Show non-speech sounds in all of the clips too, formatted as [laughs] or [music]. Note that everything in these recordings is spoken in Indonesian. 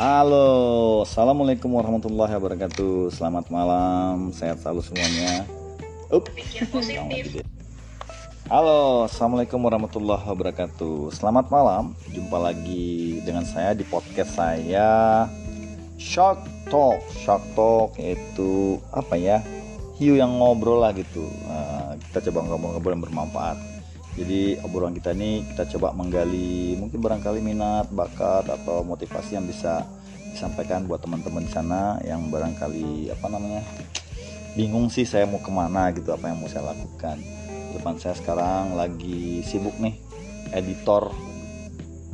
Halo, assalamualaikum warahmatullahi wabarakatuh. Selamat malam, sehat selalu semuanya. Up. Halo, assalamualaikum warahmatullahi wabarakatuh. Selamat malam, jumpa lagi dengan saya di podcast saya Shark Talk. Shark Talk itu apa ya? Hiu yang ngobrol lah gitu. Nah, kita coba ngobrol-ngobrol yang bermanfaat. Jadi obrolan kita ini kita coba menggali mungkin barangkali minat, bakat atau motivasi yang bisa disampaikan buat teman-teman di sana yang barangkali apa namanya bingung sih saya mau ke mana gitu apa yang mau saya lakukan. Depan saya sekarang lagi sibuk nih editor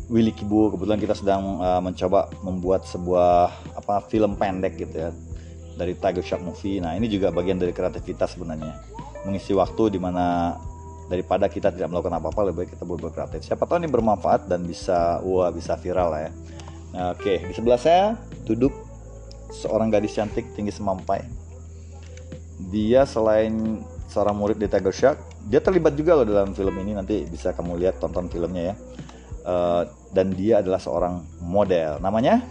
Willy Kibu kebetulan kita sedang uh, mencoba membuat sebuah apa film pendek gitu ya dari Tiger Shark Movie. Nah ini juga bagian dari kreativitas sebenarnya mengisi waktu di mana daripada kita tidak melakukan apa-apa lebih baik kita berbuat kreatif siapa tahu ini bermanfaat dan bisa wah bisa viral lah ya. Nah, oke di sebelah saya duduk seorang gadis cantik tinggi semampai. Dia selain seorang murid di Tiger Shark dia terlibat juga loh dalam film ini. Nanti bisa kamu lihat tonton filmnya ya. Uh, dan dia adalah seorang model. Namanya?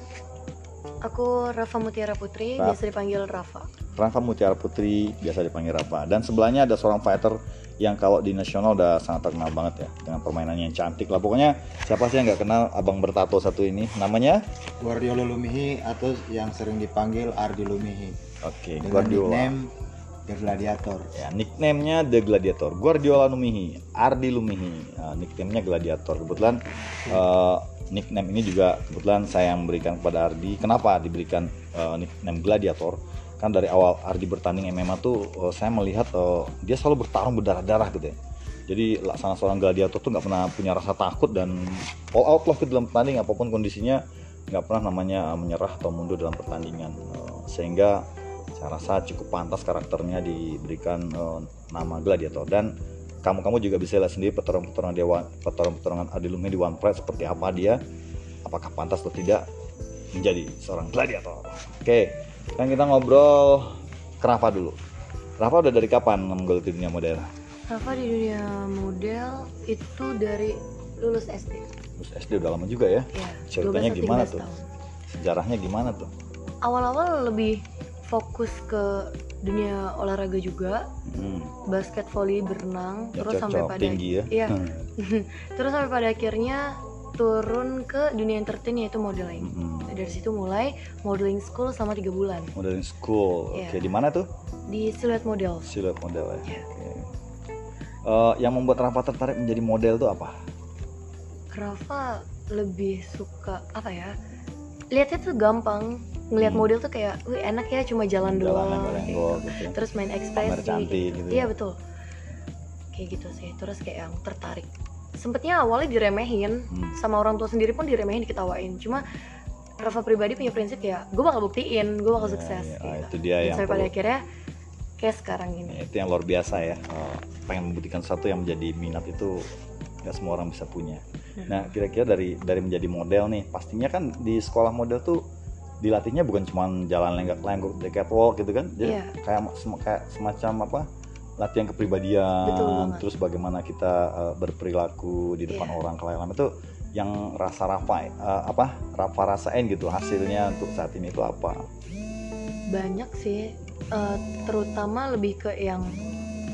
Aku Rafa Mutiara Putri, biasa dipanggil Rafa. Rafa Mutiara Putri biasa dipanggil Rafa. Dan sebelahnya ada seorang fighter yang kalau di nasional udah sangat terkenal banget ya dengan permainannya yang cantik lah. Pokoknya siapa sih yang nggak kenal abang bertato satu ini? Namanya? Guardiola Lumihi atau yang sering dipanggil Ardi Lumihi. Oke dengan Guardiola. nickname The Gladiator. ya nicknamenya The Gladiator. Guardiola Lumihi Ardi Lumihi. Nah, nicknamenya Gladiator. Kebetulan eh, nickname ini juga kebetulan saya yang memberikan kepada Ardi. Kenapa diberikan eh, nickname Gladiator kan dari awal Ardi bertanding MMA tuh eh, saya melihat eh, dia selalu bertarung berdarah-darah gitu ya. Jadi laksana seorang gladiator tuh nggak pernah punya rasa takut dan all out lah ke dalam pertandingan apa pun kondisinya nggak pernah namanya menyerah atau mundur dalam pertandingan. Eh, sehingga saya rasa cukup pantas karakternya diberikan nama gladiator. Dan kamu-kamu juga bisa lihat sendiri petarung-petarungan dewa petarung-petarungan Adilumi di One Pride seperti apa dia apakah pantas atau tidak menjadi seorang gladiator. Oke kan kita ngobrol ke Rafa dulu Rafa udah dari kapan menggeluti dunia model Rafa di dunia model itu dari lulus SD. Terus SD udah lama juga ya Ya, Ceritanya 12 atau gimana 13 tuh? tahun. sejarahnya gimana tuh Awal-awal lebih fokus ke dunia olahraga juga, hmm. basket, volley, berenang, ya terus sampai cocok pada tinggi ya Iya. Hmm. [laughs] terus sampai pada akhirnya turun ke dunia entertain yaitu modeling. Hmm. Dari situ mulai modeling school selama tiga bulan modeling school Iya. oke di mana tuh di Silhouette Model. siluet model ya Iya. Oke. Eh, yang membuat Rafa tertarik menjadi model tuh apa Rafa lebih suka apa ya? Lihatnya tuh gampang. Ngelihat Hmm. model tuh kayak, wih enak ya cuma jalan doang. Jalan kayak lenggol gitu. gitu ya. Terus main ekspresi. Gitu Iya ya. betul. Kayak gitu sih. Terus kayak yang tertarik. Sempetnya awalnya diremehin Hmm. sama orang tua sendiri pun diremehin diketawain. Cuma Rafa pribadi punya prinsip ya, gue bakal buktiin, gue bakal Iya, sukses. iya. Ah, gitu. itu dia Dan yang sampai pada akhirnya kayak sekarang ini. Ya, itu yang luar biasa ya Eh, pengen membuktikan sesuatu yang menjadi minat itu nggak semua orang bisa punya Hmm. nah kira-kira dari dari menjadi model nih pastinya kan di sekolah model tuh dilatihnya bukan cuma jalan lenggak-lenggok di catwalk gitu kan jadi Iya. kayak sem- kayak semacam apa latihan kepribadian Betul terus bagaimana kita eh, berperilaku di depan Iya. orang klien itu yang rasa Rafa eh, apa Rafa rasain gitu hasilnya untuk saat ini itu apa? Banyak sih eh, terutama lebih ke yang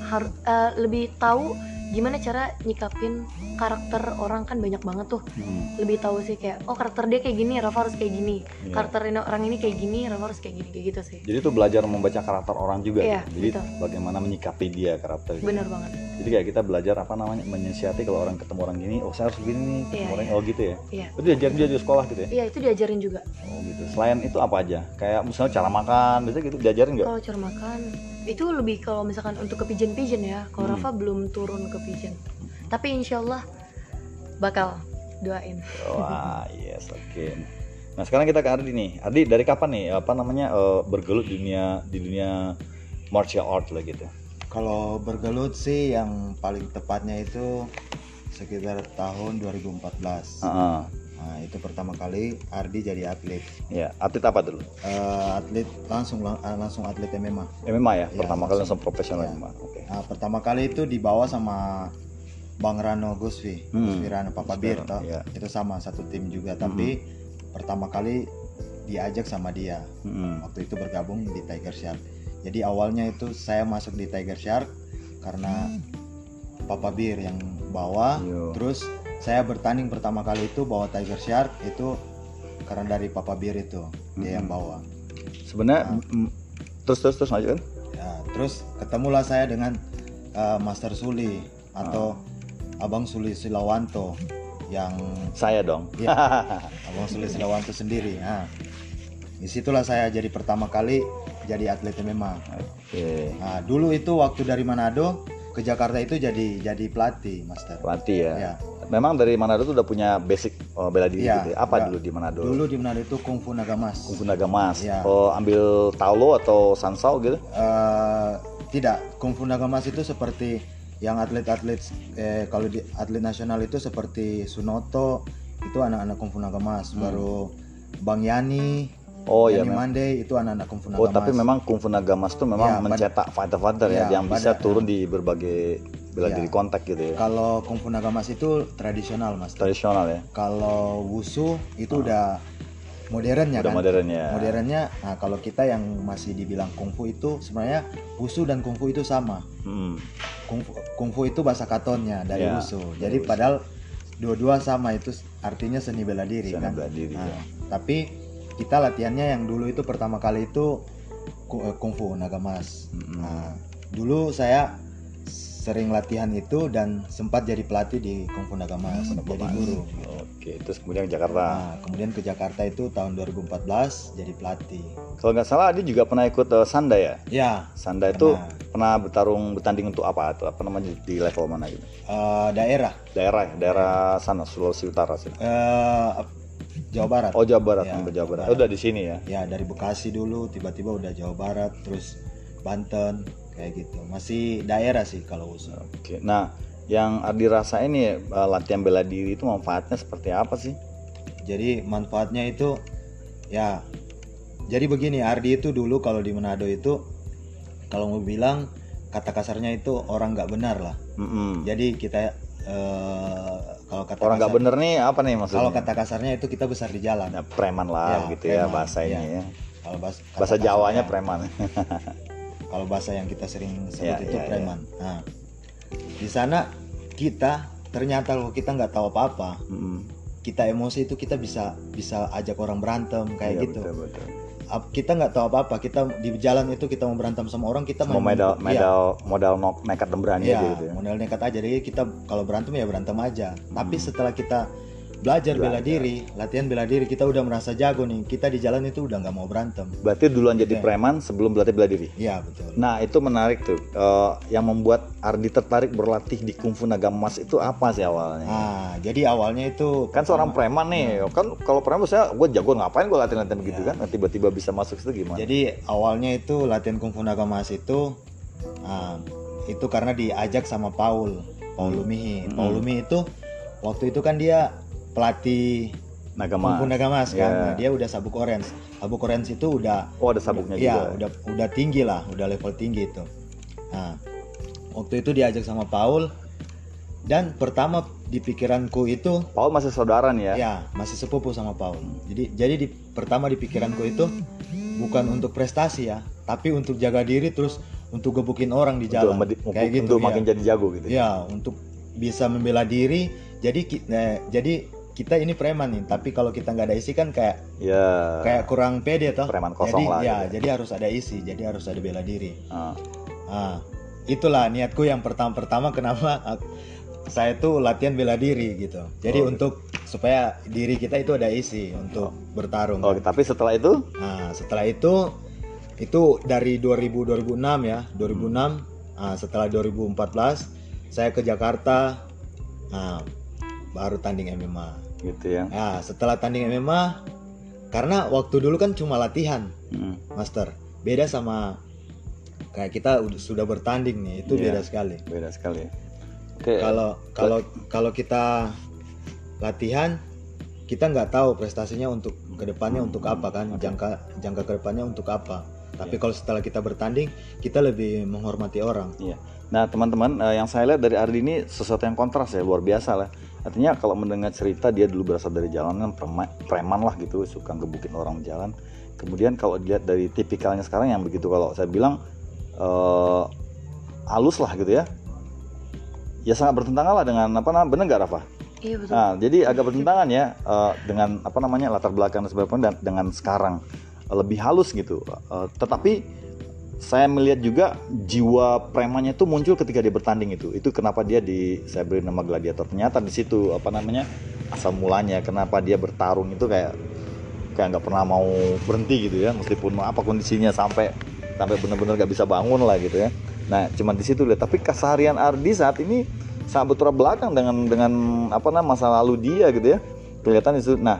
harus lebih tahu gimana cara nyikapin karakter orang kan banyak banget tuh Hmm, lebih tahu sih kayak oh karakter dia kayak gini Rafa harus kayak gini iya. karakter ini- orang ini kayak gini Rafa harus kayak gini kayak gitu sih Jadi itu belajar membaca karakter orang juga. Iya, gitu. Jadi betul. bagaimana menyikapi dia karakter. gitu. bener banget Jadi kayak kita belajar apa namanya menyiasati kalau orang ketemu orang gini, oh saya harus gini nih, ketemu Iya, orang iya. oh gitu ya. iya Itu diajarin dia di sekolah gitu ya. iya itu diajarin juga Oh gitu. Selain itu apa aja? Kayak misalnya cara makan, biasanya gitu diajarin nggak? kalau cara makan itu lebih kalau misalkan untuk ke pigeon pigeon ya kalau Hmm. Rafa belum turun ke pigeon tapi insyaallah bakal doain Wah, yes, oke. Nah sekarang kita ke Ardi nih. Ardi dari kapan nih apa namanya eh, bergelut di dunia di dunia martial art lah gitu? Kalau bergelut sih yang paling tepatnya itu sekitar tahun 2014. Heeh. Nah, itu pertama kali Ardi jadi atlet. Ya, atlet apa dulu? Eh, atlet langsung lang- eh, langsung atlet MMA. MMA ya, Iya, pertama kali langsung. langsung profesional Iya. MMA. Oke. Nah, pertama kali itu dibawa sama Bang Rano Guswi, Hmm. Guswi Rano Papa Bir toh. iya. Itu sama satu tim juga, tapi pertama kali diajak sama dia Mm-mm. waktu itu bergabung di Tiger Shark jadi awalnya itu saya masuk di Tiger Shark karena Papa Bir yang bawa Yo. terus saya bertanding pertama kali itu bawa Tiger Shark itu karena dari Papa Bir itu dia yang bawa sebenarnya Ah. mm, terus terus terus lanjut kan Ya, terus ketemulah saya dengan uh, Master Suli atau Abang Suli Silawanto yang saya dong Iya. [laughs] Abang Suli Silawanto sendiri. Nah, di situlah saya jadi pertama kali jadi atlet MMA. oke Nah, dulu itu waktu dari Manado ke Jakarta itu jadi jadi pelatih, Master. pelatih ya. Ya. Memang dari Manado tuh udah punya basic oh, bela diri Iya, gitu ya. apa enggak. dulu di Manado Dulu di Manado itu Kung Fu Nagamas. Kung Fu Naga Mas Iya. oh ambil Taulo atau Sansao gitu Eh, tidak, Kung Fu Nagamas itu seperti yang atlet-atlet eh, kalau di atlet nasional itu seperti Sunoto itu anak-anak Kung Fu Nagamas, baru Bang Yani, oh ya Yani memang Mande itu anak-anak Kung Fu Oh Nagamas. tapi memang Kung Fu Naga Mas tuh memang Iya, pada- mencetak fighter-fighter ya Iya, yang bisa turun di berbagai bela Iya. diri kontak gitu ya. Kalau Fu Nagamas itu tradisional, Mas. Tradisional ya. Kalau Wushu itu udah modern ya Udah kan? modern ya. Modernnya, nah kalau kita yang masih dibilang kungfu itu sebenarnya Wushu dan kungfu itu sama. Hmm. Kungfu, kungfu itu bahasa katonnya dari Ya, dari Jadi Wushu. padahal dua-dua sama itu artinya seni bela diri Seni kan. bela diri, Nah, ya. Tapi kita latihannya yang dulu itu pertama kali itu eh, kungfu nagamas. Mm-mm. Nah, dulu saya sering latihan itu dan sempat jadi pelatih di kungfu nagamas, Naga jadi guru. Oke, terus kemudian ke Jakarta. Nah, kemudian ke Jakarta itu tahun 2014 jadi pelatih. Kalau nggak salah Adi juga pernah ikut eh, Sanda ya. Ya, Sanda itu Pernah. pernah bertarung bertanding untuk apa? Atau apa namanya di level mana gitu? eh, daerah Daerah, ya? daerah sana Sulawesi Utara sih. eh, Jawa Barat. Oh Jawa Barat, Ya, sampai Jawa Jawa Barat. Barat. Oh, udah di sini ya. Ya dari Bekasi dulu, tiba-tiba udah Jawa Barat, terus Banten, kayak gitu. Masih daerah sih kalau usul. Oke. Nah, yang Adi rasain nih eh, latihan bela diri itu manfaatnya seperti apa sih? Jadi manfaatnya itu, ya. Jadi begini, Ardi itu dulu kalau di Manado itu, kalau mau bilang kata kasarnya itu orang nggak benar lah. Mm-mm. Jadi kita eh, kalau kata Orang nggak bener nih apa nih maksudnya? Kalau kata kasarnya itu kita besar di jalan. Ya, preman lah Ya, gitu ya preman, bahasa ini ya. ya. Kalau bahas, kata Bahasa Jawanya kasarnya- preman. [laughs] kalau bahasa yang kita sering sebut Ya, itu ya, preman. Nah, di sana kita ternyata kalau kita nggak tahu apa-apa, Mm-mm. kita emosi itu kita bisa bisa ajak orang berantem kayak Iya, gitu. betul, betul. Kita nggak tahu apa-apa, kita di jalan itu kita mau berantem sama orang kita Mau modal iya, modal modal nok- nekat dan berani iya, aja gitu ya. modal nekat aja. Jadi kita kalau berantem ya berantem aja. Tapi setelah kita belajar bela diri, latihan bela diri, kita udah merasa jago nih. Kita di jalan itu udah nggak mau berantem. Berarti duluan jadi preman sebelum berlatih bela diri. Iya betul. Nah itu menarik tuh. Eh, yang membuat Ardi tertarik berlatih di Kungfu Naga Emas itu apa sih awalnya? Nah, jadi awalnya itu Kan seorang preman nih, kan kalau preman saya gue jago ngapain gue latihan-latihan begitu Iya. kan? Tiba-tiba bisa masuk situ gimana? Jadi awalnya itu latihan kungfu naga mas itu ah, itu karena diajak sama Paul, Paul Lumihi. Hmm. Paul Lumihi itu waktu itu kan dia pelatih Naga kungfu Emas. naga mas kan. Iya. Nah, dia udah sabuk orange. Sabuk orange itu udah Oh ada sabuknya Iya, juga. udah udah tinggi lah, udah level tinggi itu. Nah, waktu itu diajak sama Paul dan pertama di pikiranku itu Paul masih saudara nih ya? ya masih sepupu sama Paul. Jadi jadi di pertama di pikiranku itu bukan untuk prestasi ya, tapi untuk jaga diri terus untuk gebukin orang di Untuk, jalan. medi- Kayak gitu untuk ya. makin jadi jago gitu. Ya, untuk bisa membela diri. Jadi eh, jadi kita ini preman nih, tapi kalau kita nggak ada isi kan kayak Ya. kayak kurang pede toh. Preman kosong jadi lah ya, gitu ya. jadi harus ada isi, jadi harus ada bela diri. Ah. Ah, itulah niatku yang pertama-pertama kenapa aku- [laughs] saya tuh latihan bela diri gitu. Jadi Oh, gitu. untuk supaya diri kita itu ada isi untuk bertarung. Oh, kan. tapi setelah itu Nah, setelah itu itu dari 2000 2006 ya, 2006. Nah, setelah 2014 saya ke Jakarta. Nah, baru tanding MMA. Gitu ya. Nah, setelah tanding MMA karena waktu dulu kan cuma latihan, Mm. Master. Beda sama kayak kita udah- sudah bertanding nih, itu Iya. beda sekali. Beda sekali. Oke. Kalau kalau kalau kita latihan kita nggak tahu prestasinya untuk ke depannya untuk apa kan Oke. jangka jangka ke depannya untuk apa tapi Iya. kalau setelah kita bertanding kita lebih menghormati orang Nah teman-teman eh, yang saya lihat dari Ardi ini sesuatu yang kontras ya luar biasa lah. Artinya kalau mendengar cerita dia dulu berasal dari jalanan preman, preman lah gitu suka ngebukin orang jalan kemudian kalau dilihat dari tipikalnya sekarang yang begitu kalau saya bilang eh, halus lah gitu ya ya sangat bertentangan lah dengan apa namanya benar nggak Rafa? iya betul Nah, jadi agak bertentangan ya eh, dengan apa namanya latar belakang dan sebagainya dan dengan sekarang lebih halus gitu. Eh, tetapi saya melihat juga jiwa premannya itu muncul ketika dia bertanding itu. Itu kenapa dia di saya beri nama gladiator. Ternyata di situ apa namanya asal mulanya kenapa dia bertarung itu kayak kayak nggak pernah mau berhenti gitu ya meskipun apa kondisinya sampai sampai benar-benar nggak bisa bangun lah gitu ya. Nah, cuma di situ lihat. Tapi keseharian Ardi saat ini sangat bertolak belakang dengan dengan apa namanya masa lalu dia gitu ya. Kelihatan itu. Nah,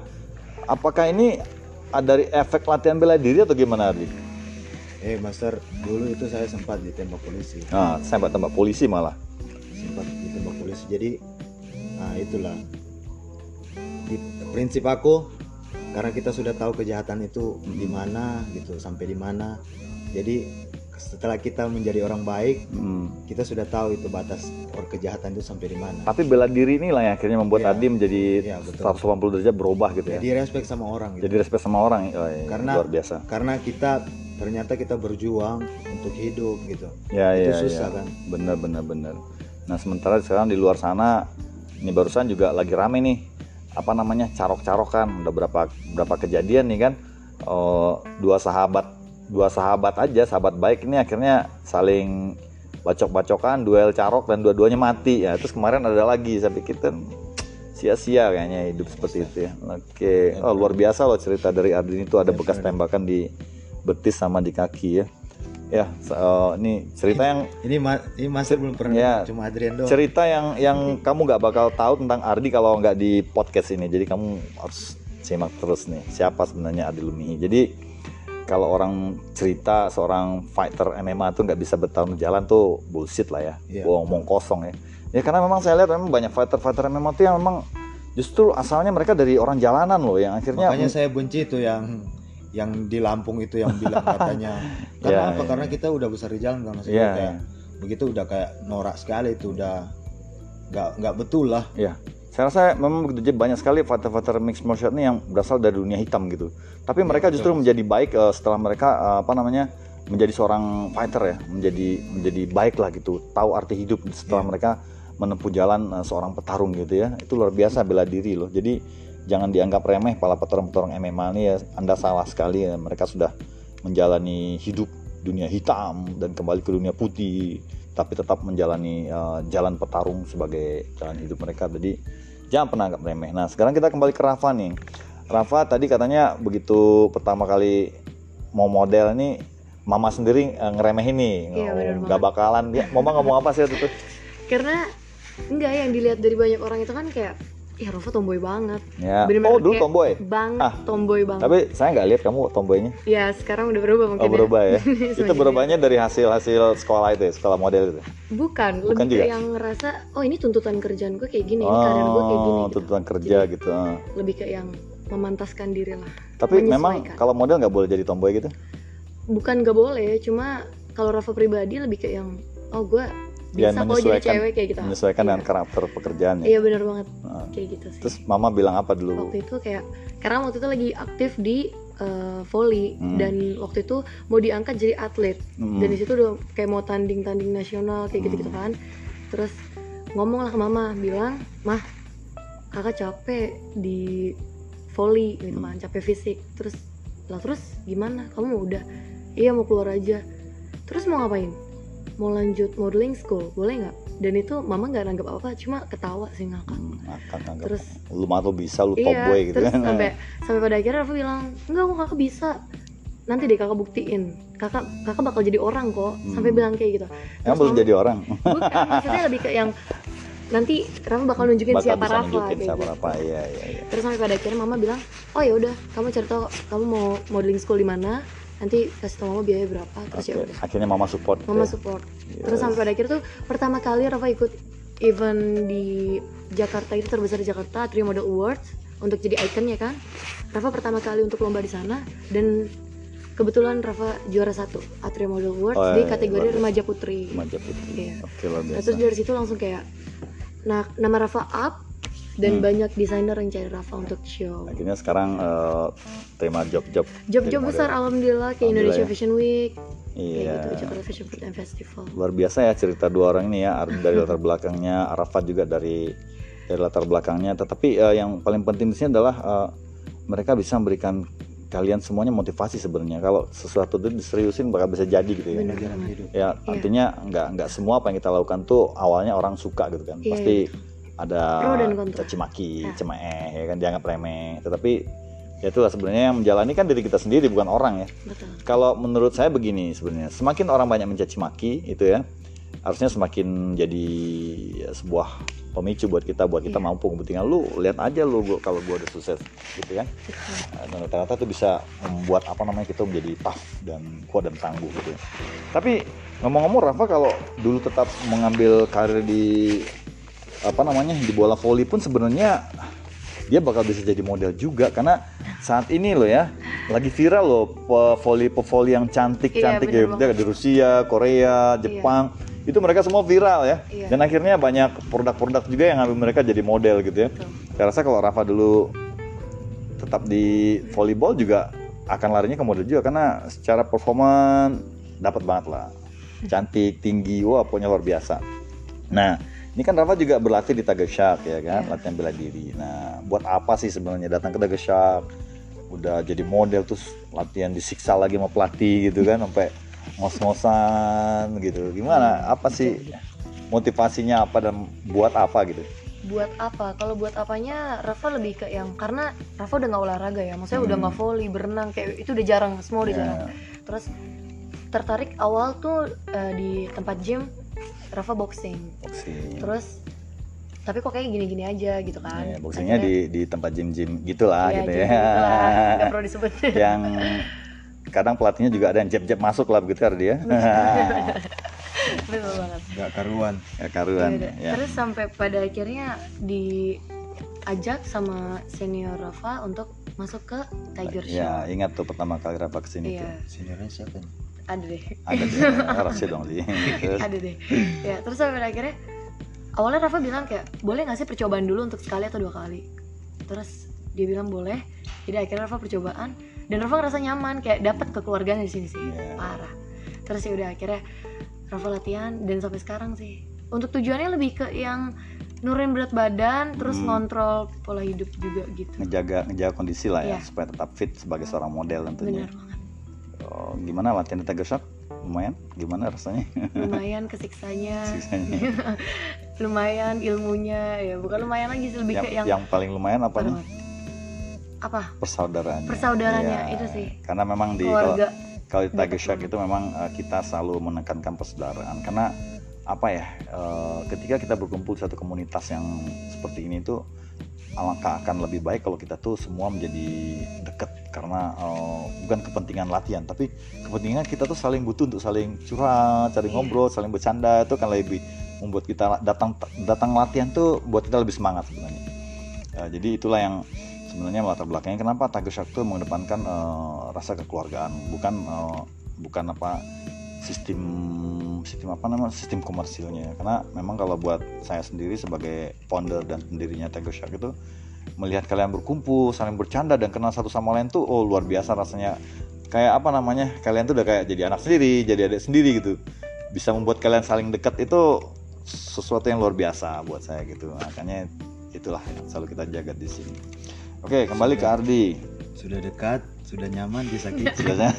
apakah ini dari efek latihan bela diri atau gimana Ardi? Eh master, dulu itu saya sempat ditembak polisi. Saya mbak tembak polisi malah. Sempat ditembak polisi. Jadi, nah itulah. Di, prinsip aku, karena kita sudah tahu kejahatan itu di mana gitu, sampai di mana. Jadi setelah kita menjadi orang baik, Hmm. kita sudah tahu itu batas or kejahatan itu sampai di mana. Tapi bela diri inilah yang akhirnya membuat Iya. Ardi menjadi Iya, betul. 180 derajat berubah gitu ya. Jadi respect sama orang gitu. Jadi respect sama orang. Oh, iya, Karena- luar biasa. Karena kita ternyata kita berjuang untuk hidup gitu. Ya, itu ya, susah ya. kan. Bener, bener, bener. Nah, sementara sekarang di luar sana, ini barusan juga lagi rame nih, apa namanya, carok-carokan. Udah berapa berapa kejadian nih kan, Eh, dua sahabat, dua sahabat aja, sahabat baik ini akhirnya saling bacok-bacokan, duel carok dan dua-duanya mati. Ya, terus kemarin ada lagi, saya pikir kan sia-sia kayaknya hidup seperti itu ya. Oke, oh, luar biasa loh cerita dari Ardin itu ada bekas tembakan di betis sama di kaki ya. Ya, se- eh, ini cerita yang Ini ma- ini Master belum pernah Ya. cuma Adrian doang. cerita yang yang kamu nggak bakal tahu tentang Ardi kalau nggak di podcast ini. Jadi kamu harus simak terus nih siapa sebenarnya Ardi Lumihi. Jadi kalau orang cerita seorang fighter MMA tuh nggak bisa bertahun jalan tuh bullshit lah ya, Iya. bohong kosong ya. Ya karena memang saya lihat memang banyak fighter-fighter MMA tuh yang memang justru asalnya mereka dari orang jalanan loh yang akhirnya Makanya saya benci itu yang yang di Lampung itu yang bilang katanya. [laughs] Karena Iya, apa? iya. Karena kita udah besar di jalan kan maksudnya Iya, kayak begitu udah kayak norak sekali itu udah nggak nggak betul lah. Ya, saya rasa memang begitu banyak sekali fighter-fighter mixed martial art ini yang berasal dari dunia hitam gitu. Tapi mereka betul. justru menjadi baik eh, setelah mereka eh, apa namanya menjadi seorang fighter ya, menjadi menjadi baik lah gitu, tahu arti hidup setelah Iya. mereka menempuh jalan eh, seorang petarung gitu ya. Itu luar biasa bela diri loh. Jadi jangan dianggap remeh para petarung-petarung MMA ini ya. Anda salah sekali ya. Mereka sudah menjalani hidup dunia hitam dan kembali ke dunia putih tapi tetap menjalani uh, jalan petarung sebagai jalan hidup mereka. Jadi jangan pernah anggap remeh. Nah sekarang kita kembali ke Rafa nih. Rafa tadi katanya begitu pertama kali mau model ini mama sendiri uh, ngeremehin nih. Iya, bener nggak bakalan. Dia mama ngomong apa sih itu? Karena enggak yang dilihat dari banyak orang itu kan kayak ya Rova tomboy banget. Ya. Bener-bener oh dulu tomboy? banget Ah. tomboy banget. Tapi saya nggak lihat kamu tomboynya. Ya sekarang udah berubah mungkin oh berubah ya? [laughs] Sebagai- itu berubahnya dari hasil hasil sekolah itu ya, sekolah model itu bukan, Bukan lebih juga? yang ngerasa oh ini tuntutan kerjaan gue kayak gini ini keadaan gue kayak gini oh gitu. tuntutan kerja gitu ah. lebih kayak yang memantaskan diri lah tapi memang kalau model nggak boleh jadi tomboy gitu? Bukan gak boleh cuma kalau Rafa pribadi lebih kayak yang oh gue Bisa kok jadi menyesuaikan- cewek kayak gitu. menyesuaikan Iya. dengan karakter pekerjaannya iya bener banget. Nah, kayak gitu sih. terus mama bilang apa dulu? Waktu itu kayak karena waktu itu lagi aktif di eh, volley Hmm. dan waktu itu mau diangkat jadi atlet. Hmm. dan di situ udah kayak mau tanding tanding nasional kayak gitu gitu Hmm. kan. Terus ngomong lah ke mama bilang mah kakak capek di volley gitu Hmm. kan capek fisik. Terus lah terus gimana? Kamu mau udah? Iya mau keluar aja. Terus mau ngapain mau lanjut modeling school boleh nggak? Dan itu mama nggak nanggap apa cuma ketawa sih ngakak. Hmm, anggap terus lu mah tuh bisa lu iya tomboy gitu terus kan. sampai sampai pada akhirnya aku bilang enggak kok kakak bisa? Nanti deh kakak buktiin. Kakak kakak bakal jadi orang kok. Sampai Hmm. bilang kayak gitu. Terus belum mama- jadi orang? Bukan maksudnya lebih ke yang nanti Rafa bakal nunjukin bakal siapa Rafa nunjukin kayak siapa gitu. Rafa iya iya iya. Terus sampai pada akhirnya mama bilang oh ya udah kamu cari tahu kamu mau modeling school di mana nanti kasih tau mama biaya berapa terus ya Oke, udah. akhirnya mama support gitu mama ya. support. Yes. terus sampai pada akhirnya tuh pertama kali Rafa ikut event di Jakarta itu terbesar di Jakarta Trio Model Awards untuk jadi ikonnya kan Rafa pertama kali untuk lomba di sana dan kebetulan Rafa juara satu Atria Model Awards Oh, di iya, kategori remaja putri. Remaja putri. Iya. oke luar Nah, terus dari situ langsung kayak nah nama Rafa up dan banyak desainer yang cari Rafa untuk show. akhirnya sekarang eh, tema job-job Job-job besar alhamdulillah kayak Alhamdulillah Indonesia ya. Fashion Week, iya kayak gitu, Jakarta Fashion Food and Festival. luar biasa ya cerita dua orang ini ya dari latar [laughs] belakangnya Arafat juga dari dari latar belakangnya tetapi eh, yang paling penting di sini adalah eh, mereka bisa memberikan kalian semuanya motivasi sebenarnya kalau sesuatu itu diseriusin bakal bisa jadi gitu ya Benar hidup. ya artinya nggak nggak semua apa yang kita lakukan tuh awalnya orang suka gitu kan Iya, pasti ada dan caci maki Ya. cemeh ya kan dianggap remeh tetapi ya itulah sebenarnya yang menjalani kan diri kita sendiri bukan orang ya Betul. kalau menurut saya begini sebenarnya semakin orang banyak mencaci maki itu ya harusnya semakin jadi ya, sebuah pemicu buat kita buat kita Iya. mampu kepentingan lu lihat aja lu gua- kalau gua udah sukses gitu kan Betul. Nah, dan rata-rata itu bisa membuat apa namanya kita menjadi tough dan kuat dan tangguh gitu ya. tapi ngomong-ngomong Rafa kalau dulu tetap mengambil karir di apa namanya di bola voli pun sebenarnya dia bakal bisa jadi model juga. Karena saat ini loh ya lagi viral loh voli voli yang cantik Iya, cantik bener ya di Rusia Korea Jepang itu mereka semua viral ya. Iya. dan akhirnya banyak produk-produk juga yang ngambil mereka jadi model gitu ya. Betul. saya rasa kalau Rafa dulu tetap di volleyball juga akan larinya ke model juga. Karena secara performa dapat banget lah. [laughs] Cantik tinggi wah pokoknya luar biasa. Nah ini kan Rafa juga berlatih di Tageshark ya kan Iya. latihan bela diri nah buat apa sih sebenarnya datang ke Tageshark udah jadi model terus latihan disiksa lagi sama pelatih gitu kan sampai ngos-ngosan gitu gimana apa sih motivasinya apa dan buat apa gitu Buat apa? Kalau buat apanya, Rafa lebih ke yang karena Rafa udah nggak olahraga ya, maksudnya udah Hmm. nggak volley, berenang kayak itu udah jarang, semua udah Ya. jarang. Terus tertarik awal tuh eh, di tempat gym Rafa boxing. boxing Terus tapi kok kayak gini-gini aja gitu kan? Ya, boxingnya di di tempat gym-gym gitulah Iya, gitu gym ya. gitu lah, nggak perlu disebut. [laughs] yang kadang pelatihnya juga ada yang jab-jab masuk lah begitu kan dia. [laughs] Betul banget. Nggak karuan. ya karuan Ya udah. ya. Terus sampai pada akhirnya diajak sama senior Rafa untuk masuk ke Tiger Show. Ya, ingat tuh pertama kali Rafa ke sini tuh. Iya, Seniornya siapa nih? Ada deh. Ada dia, [laughs] rahasia dong sih. Ada deh. Ya, terus sampai akhirnya awalnya Rafa bilang kayak boleh nggak sih percobaan dulu untuk sekali atau dua kali. Terus dia bilang boleh. Jadi akhirnya Rafa percobaan dan Rafa ngerasa nyaman kayak dapat kekeluargaan di sini sih. Iya. Parah. Terus ya udah akhirnya Rafa latihan dan sampai sekarang sih. Untuk tujuannya lebih ke yang nurunin berat badan, terus Hmm. ngontrol pola hidup juga gitu. ngejaga ngejaga kondisi lah ya Iya. supaya tetap fit sebagai seorang model tentunya. Bener banget. Oh, gimana latihan di Tiger Shop? Lumayan? Gimana rasanya? Lumayan kesiksanya, [laughs] lumayan ilmunya, ya bukan lumayan lagi sih lebih yang, ke yang, yang paling lumayan apa nih? apa Persaudaraan. Persaudaranya, itu sih. Karena memang di kalau keluarga kalau di Tiger Dapat Shark banget. itu memang eh, kita selalu menekankan persaudaraan karena apa ya eh, ketika kita berkumpul di satu komunitas yang seperti ini tuh alangkah akan lebih baik kalau kita tuh semua menjadi dekat karena eh, bukan kepentingan latihan tapi kepentingan kita tuh saling butuh untuk saling curhat, saling Iya. ngobrol, saling bercanda itu kan lebih membuat kita datang datang latihan tuh buat kita lebih semangat sebenarnya. Eh, jadi itulah yang sebenarnya latar belakangnya kenapa Tiger Shark tuh mengedepankan eh, rasa kekeluargaan bukan eh, bukan apa sistem sistem apa namanya sistem komersilnya. Karena memang kalau buat saya sendiri sebagai founder dan pendirinya Tiger Shark itu melihat kalian berkumpul saling bercanda dan kenal satu sama lain tuh oh luar biasa rasanya. Kayak apa namanya kalian tuh udah kayak jadi anak sendiri jadi adik sendiri gitu. Bisa membuat kalian saling dekat itu sesuatu yang luar biasa buat saya gitu. Makanya itulah yang selalu kita jaga di sini. Oke kembali ke Ardi. Sudah dekat, sudah nyaman, disakiti. Biasanya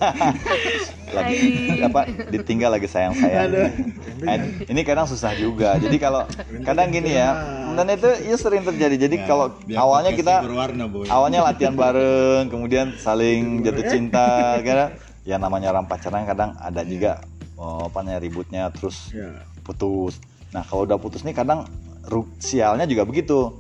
[laughs] lagi apa ditinggal lagi sayang sayang. ini kadang susah juga. Jadi kalau kadang gini ya, dan itu ya sering terjadi. Jadi Ya, kalau awalnya kita berwarna, boy. awalnya latihan bareng, kemudian saling jatuh cinta, karena ya namanya orang pacaran kadang ada juga oh, apa namanya ributnya terus Ya. putus. Nah kalau udah putus nih kadang sialnya juga begitu.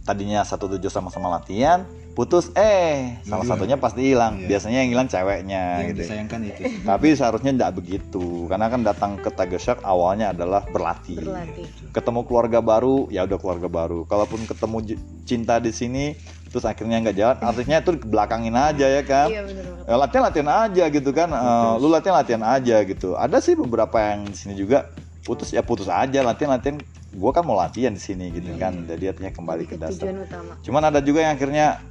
Tadinya satu tujuh sama-sama latihan, putus eh salah Iya. satunya pasti hilang. Iya. Biasanya yang hilang ceweknya Yang gitu. disayangkan itu. Tapi seharusnya tidak begitu, karena kan datang ke Tiger Shark awalnya adalah berlatih. berlatih Ketemu keluarga baru, ya udah keluarga baru. Kalaupun ketemu cinta di sini, terus akhirnya nggak jalan, artinya itu belakangin aja ya kan. iya bener Ya, latihan latihan aja gitu kan Eh, lu latihan latihan aja gitu ada sih beberapa yang di sini juga putus ya putus aja latihan latihan gue kan mau latihan di sini gitu kan jadi artinya kembali ke dasar utama cuman ada juga yang akhirnya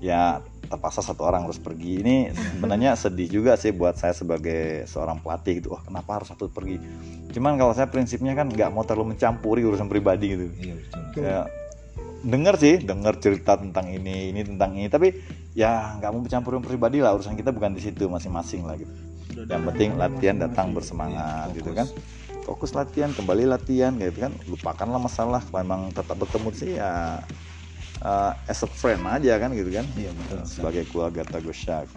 ya terpaksa satu orang harus pergi. Ini sebenarnya [laughs] sedih juga sih buat saya sebagai seorang pelatih gitu. Wah kenapa harus satu pergi? Cuman kalau saya prinsipnya kan nggak mau terlalu mencampuri urusan pribadi gitu. Iya betul. ya denger sih denger cerita tentang ini ini tentang ini. Tapi ya nggak mau mencampuri pribadi lah urusan kita bukan di situ masing-masing lah gitu. Yang penting latihan datang bersemangat gitu kan. Fokus latihan kembali latihan gitu kan. Lupakanlah masalah memang tetap bertemu sih ya uh, as a friend aja kan gitu kan Iya betul. sebagai keluarga Tagosyak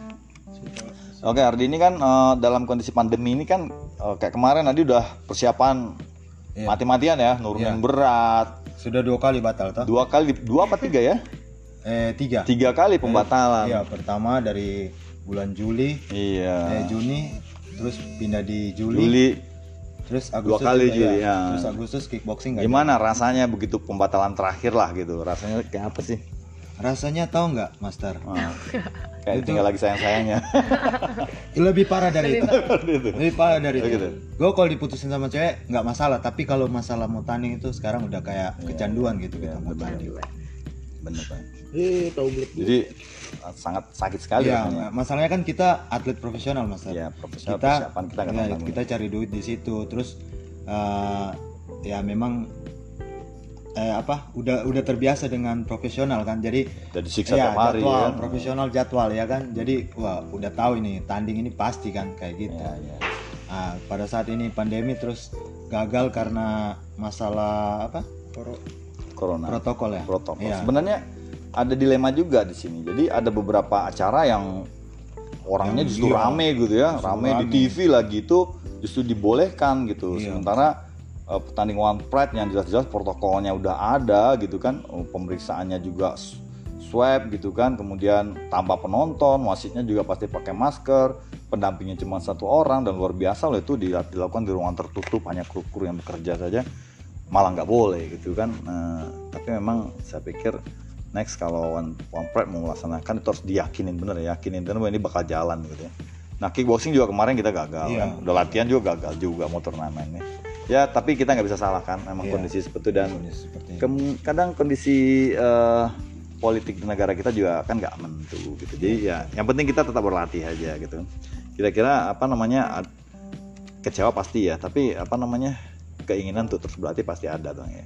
Oke Ardi ini kan uh, dalam kondisi pandemi ini kan uh, kayak kemarin tadi udah persiapan Iya. mati-matian ya nurunin Iya. berat Sudah dua kali batal toh? dua kali dua apa tiga ya Eh tiga. tiga kali pembatalan Iya pertama dari bulan Juli, iya eh Juni, terus pindah di Juli, Juli terus Dua Agustus kali juga, Juli, ya. ya. Terus Agustus kickboxing nggak gimana rasanya begitu pembatalan terakhir lah gitu rasanya kayak apa sih jadi. Rasanya tahu nggak, Master? Ah, [laughs] kayak tinggal lagi sayang sayangnya [laughs] Lebih parah dari itu. Lebih parah dari Oh, itu. gitu. Gue kalau diputusin sama cewek nggak masalah, tapi kalau masalah mau tanding itu sekarang udah kayak Iya. kecanduan gitu kita mau tanding. bener Pak. Eh, tahu jadi uh, sangat sakit sekali rasanya. masalahnya kan kita atlet profesional, Mas. ya profesional kita persiapan kita ya, kita cari duit di situ. Terus eh, ya memang eh, apa udah udah terbiasa dengan profesional kan. Jadi Udah disiksa ya, hari jadwal ya profesional jadwal ya kan. Jadi wah udah tahu ini tanding ini pasti kan kayak gitu. Ya, ya. Nah, pada saat ini pandemi terus gagal karena masalah apa? Corona. Protokol ya? Protokol. Iya. sebenarnya ada dilema juga di sini jadi ada beberapa acara yang orangnya Yang justru iya, rame gitu ya justru rame di rame. TV lagi itu justru dibolehkan gitu Iya. sementara eh, pertandingan One Pride yang jelas-jelas protokolnya udah ada gitu kan eh, pemeriksaannya juga swab gitu kan kemudian tanpa penonton wasitnya juga pasti pakai masker pendampingnya cuma satu orang dan luar biasa loh itu dila- dilakukan di ruangan tertutup hanya kru-kru yang bekerja saja malah nggak boleh gitu kan Nah, tapi memang saya pikir next kalau One, One Pride mau melaksanakan itu harus diyakinin bener ya yakinin. Bahwa ini bakal jalan gitu ya. Nah kickboxing juga kemarin kita gagal Iya. kan. Udah latihan juga gagal juga mau turnamennya. Ya tapi kita nggak bisa salahkan memang Iya. kondisi seperti itu. Dan Kondisi seperti. Kem- kadang kondisi eh, politik di negara kita juga kan nggak menentu gitu. Jadi ya yang penting kita tetap berlatih aja gitu. Kira-kira apa namanya kecewa pasti ya tapi apa namanya keinginan untuk terus berlatih pasti ada dong ya.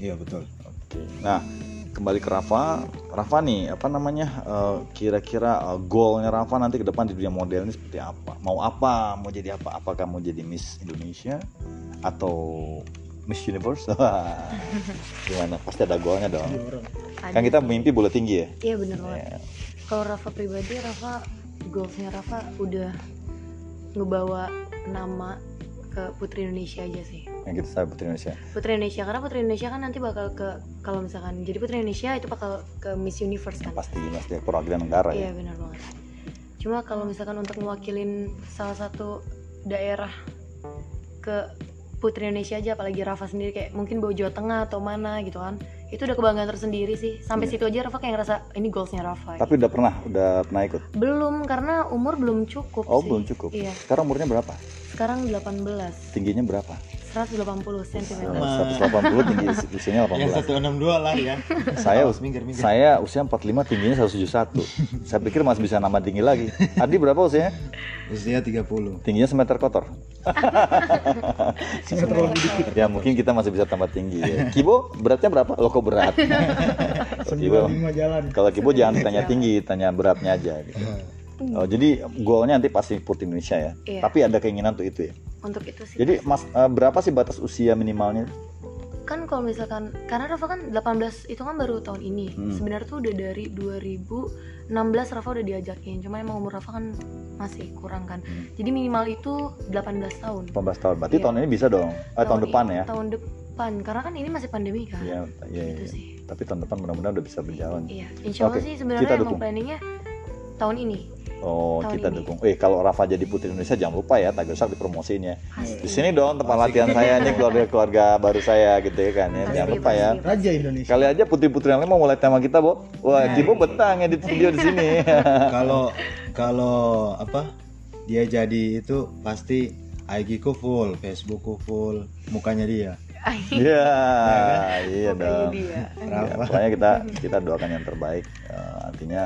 Iya betul. Oke. Nah, kembali ke Rafa. Rafa nih, apa namanya? eh, kira-kira eh, goalnya Rafa nanti ke depan di dunia model ini seperti apa? Mau apa? Mau jadi apa? Apakah mau jadi Miss Indonesia atau Miss Universe? Wah, [laughs] Gimana? Pasti ada goalnya dong. Ada Kan kita mimpi bola tinggi ya. iya bener banget Ya. kalau Rafa pribadi Rafa goalsnya Rafa udah ngebawa nama ke Putri Indonesia aja sih Yang kita saya Putri Indonesia. Putri Indonesia karena Putri Indonesia kan nanti bakal ke kalau misalkan jadi Putri Indonesia itu bakal ke Miss Universe kan Pasti pasti perwakilan negara iya ya. benar banget cuma kalau misalkan untuk mewakilin salah satu daerah ke Putri Indonesia aja apalagi Rafa sendiri kayak mungkin bawa Jawa Tengah atau mana gitu kan itu udah kebanggaan tersendiri sih sampai Iya. situ aja Rafa kayak ngerasa ini goalsnya Rafa Tapi udah pernah, udah pernah ikut. belum karena umur belum cukup Oh, sih. belum cukup. iya Sekarang umurnya berapa? sekarang 18 Tingginya berapa? 180 cm Eh, 180 tinggi usianya 18. yang 162 lah ya Saya Awas, minggir, minggir. Saya usia 45 tingginya 171. Saya pikir masih bisa nambah tinggi lagi. Adi berapa usianya? usia 30 Tingginya semeter kotor. ya mungkin kita masih bisa tambah tinggi ya. Kibo beratnya berapa? Lo kok berat? Kalau Kibo, jalan. kalau Kibo jangan tanya tinggi, tanya beratnya aja. Gitu. Oh, jadi goalnya nanti pasti Putri Indonesia ya. Iya. Tapi ada keinginan untuk itu ya. Untuk itu sih Jadi mas eh, berapa sih batas usia minimalnya? kan kalau misalkan karena Rafa kan 18 itu kan baru tahun ini Hmm. sebenarnya tuh udah dari 2016 Rafa udah diajakin cuma emang umur Rafa kan masih kurang kan Hmm. jadi minimal itu 18 tahun 18 tahun. Berarti Iya. tahun ini bisa dong. Eh, tahun, i- depan ya. tahun depan karena kan ini masih pandemi kan Iya, iya, itu iya. sih Tapi tahun depan mudah-mudahan udah bisa berjalan. iya insya Allah Oke, sih sebenarnya dukung. emang planningnya tahun ini Oh, Tahun kita ini. dukung. Eh, kalau Rafa jadi Putri Indonesia jangan lupa ya Tagosak dipromosiin ya. pasti Di sini dong tempat latihan saya nih keluarga-keluarga baru saya gitu ya kan ya. Pasti, Jangan lupa ya. Raja Indonesia. Kali aja putri-putri yang lain mau mulai tema kita, Bo. Wah, Kibo betah ngedit video di sini. [laughs] kalau kalau apa dia jadi itu pasti IG ku full, Facebook ku full, mukanya dia. Iya, [laughs] iya Pokoknya dong. dia. Ya, Rafa. pokoknya kita kita doakan yang terbaik. Eh, artinya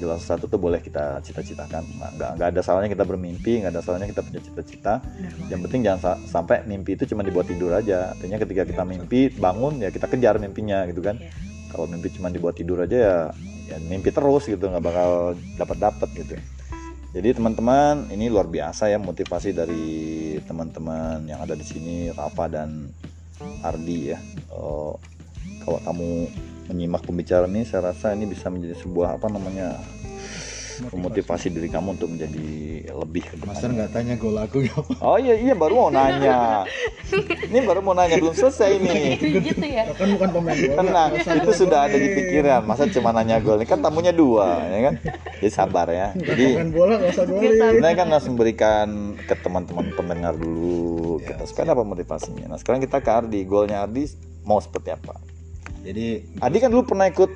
segala sesuatu tuh boleh kita cita-citakan. Nggak, nggak, ada salahnya kita bermimpi, nggak ada salahnya kita punya cita-cita. Yang penting jangan sa- sampai mimpi itu cuma dibuat tidur aja. Artinya ketika kita mimpi bangun ya kita kejar mimpinya gitu kan. Iya. Kalau mimpi cuma dibuat tidur aja ya, ya mimpi terus gitu nggak bakal dapat dapat gitu. Jadi teman-teman ini luar biasa ya motivasi dari teman-teman yang ada di sini Rafa dan Ardi ya. Eh, kalau kamu menyimak pembicaraan ini saya rasa ini bisa menjadi sebuah apa namanya memotivasi diri kamu untuk menjadi lebih ke depan. Master nggak tanya gol aku apa? Oh iya iya baru mau nanya. Ini baru mau nanya belum selesai ini. gitu ya. Kan bukan pemain bola. Tenang, itu sudah ada di pikiran. Masa cuma nanya gol? Ini kan tamunya dua, ya kan? Jadi sabar ya. Jadi bola nggak usah kita kan harus memberikan ke teman-teman pendengar dulu kita supaya apa motivasinya. Nah sekarang kita ke Ardi. Golnya Ardi mau seperti apa? Jadi Ardi kan dulu pernah ikut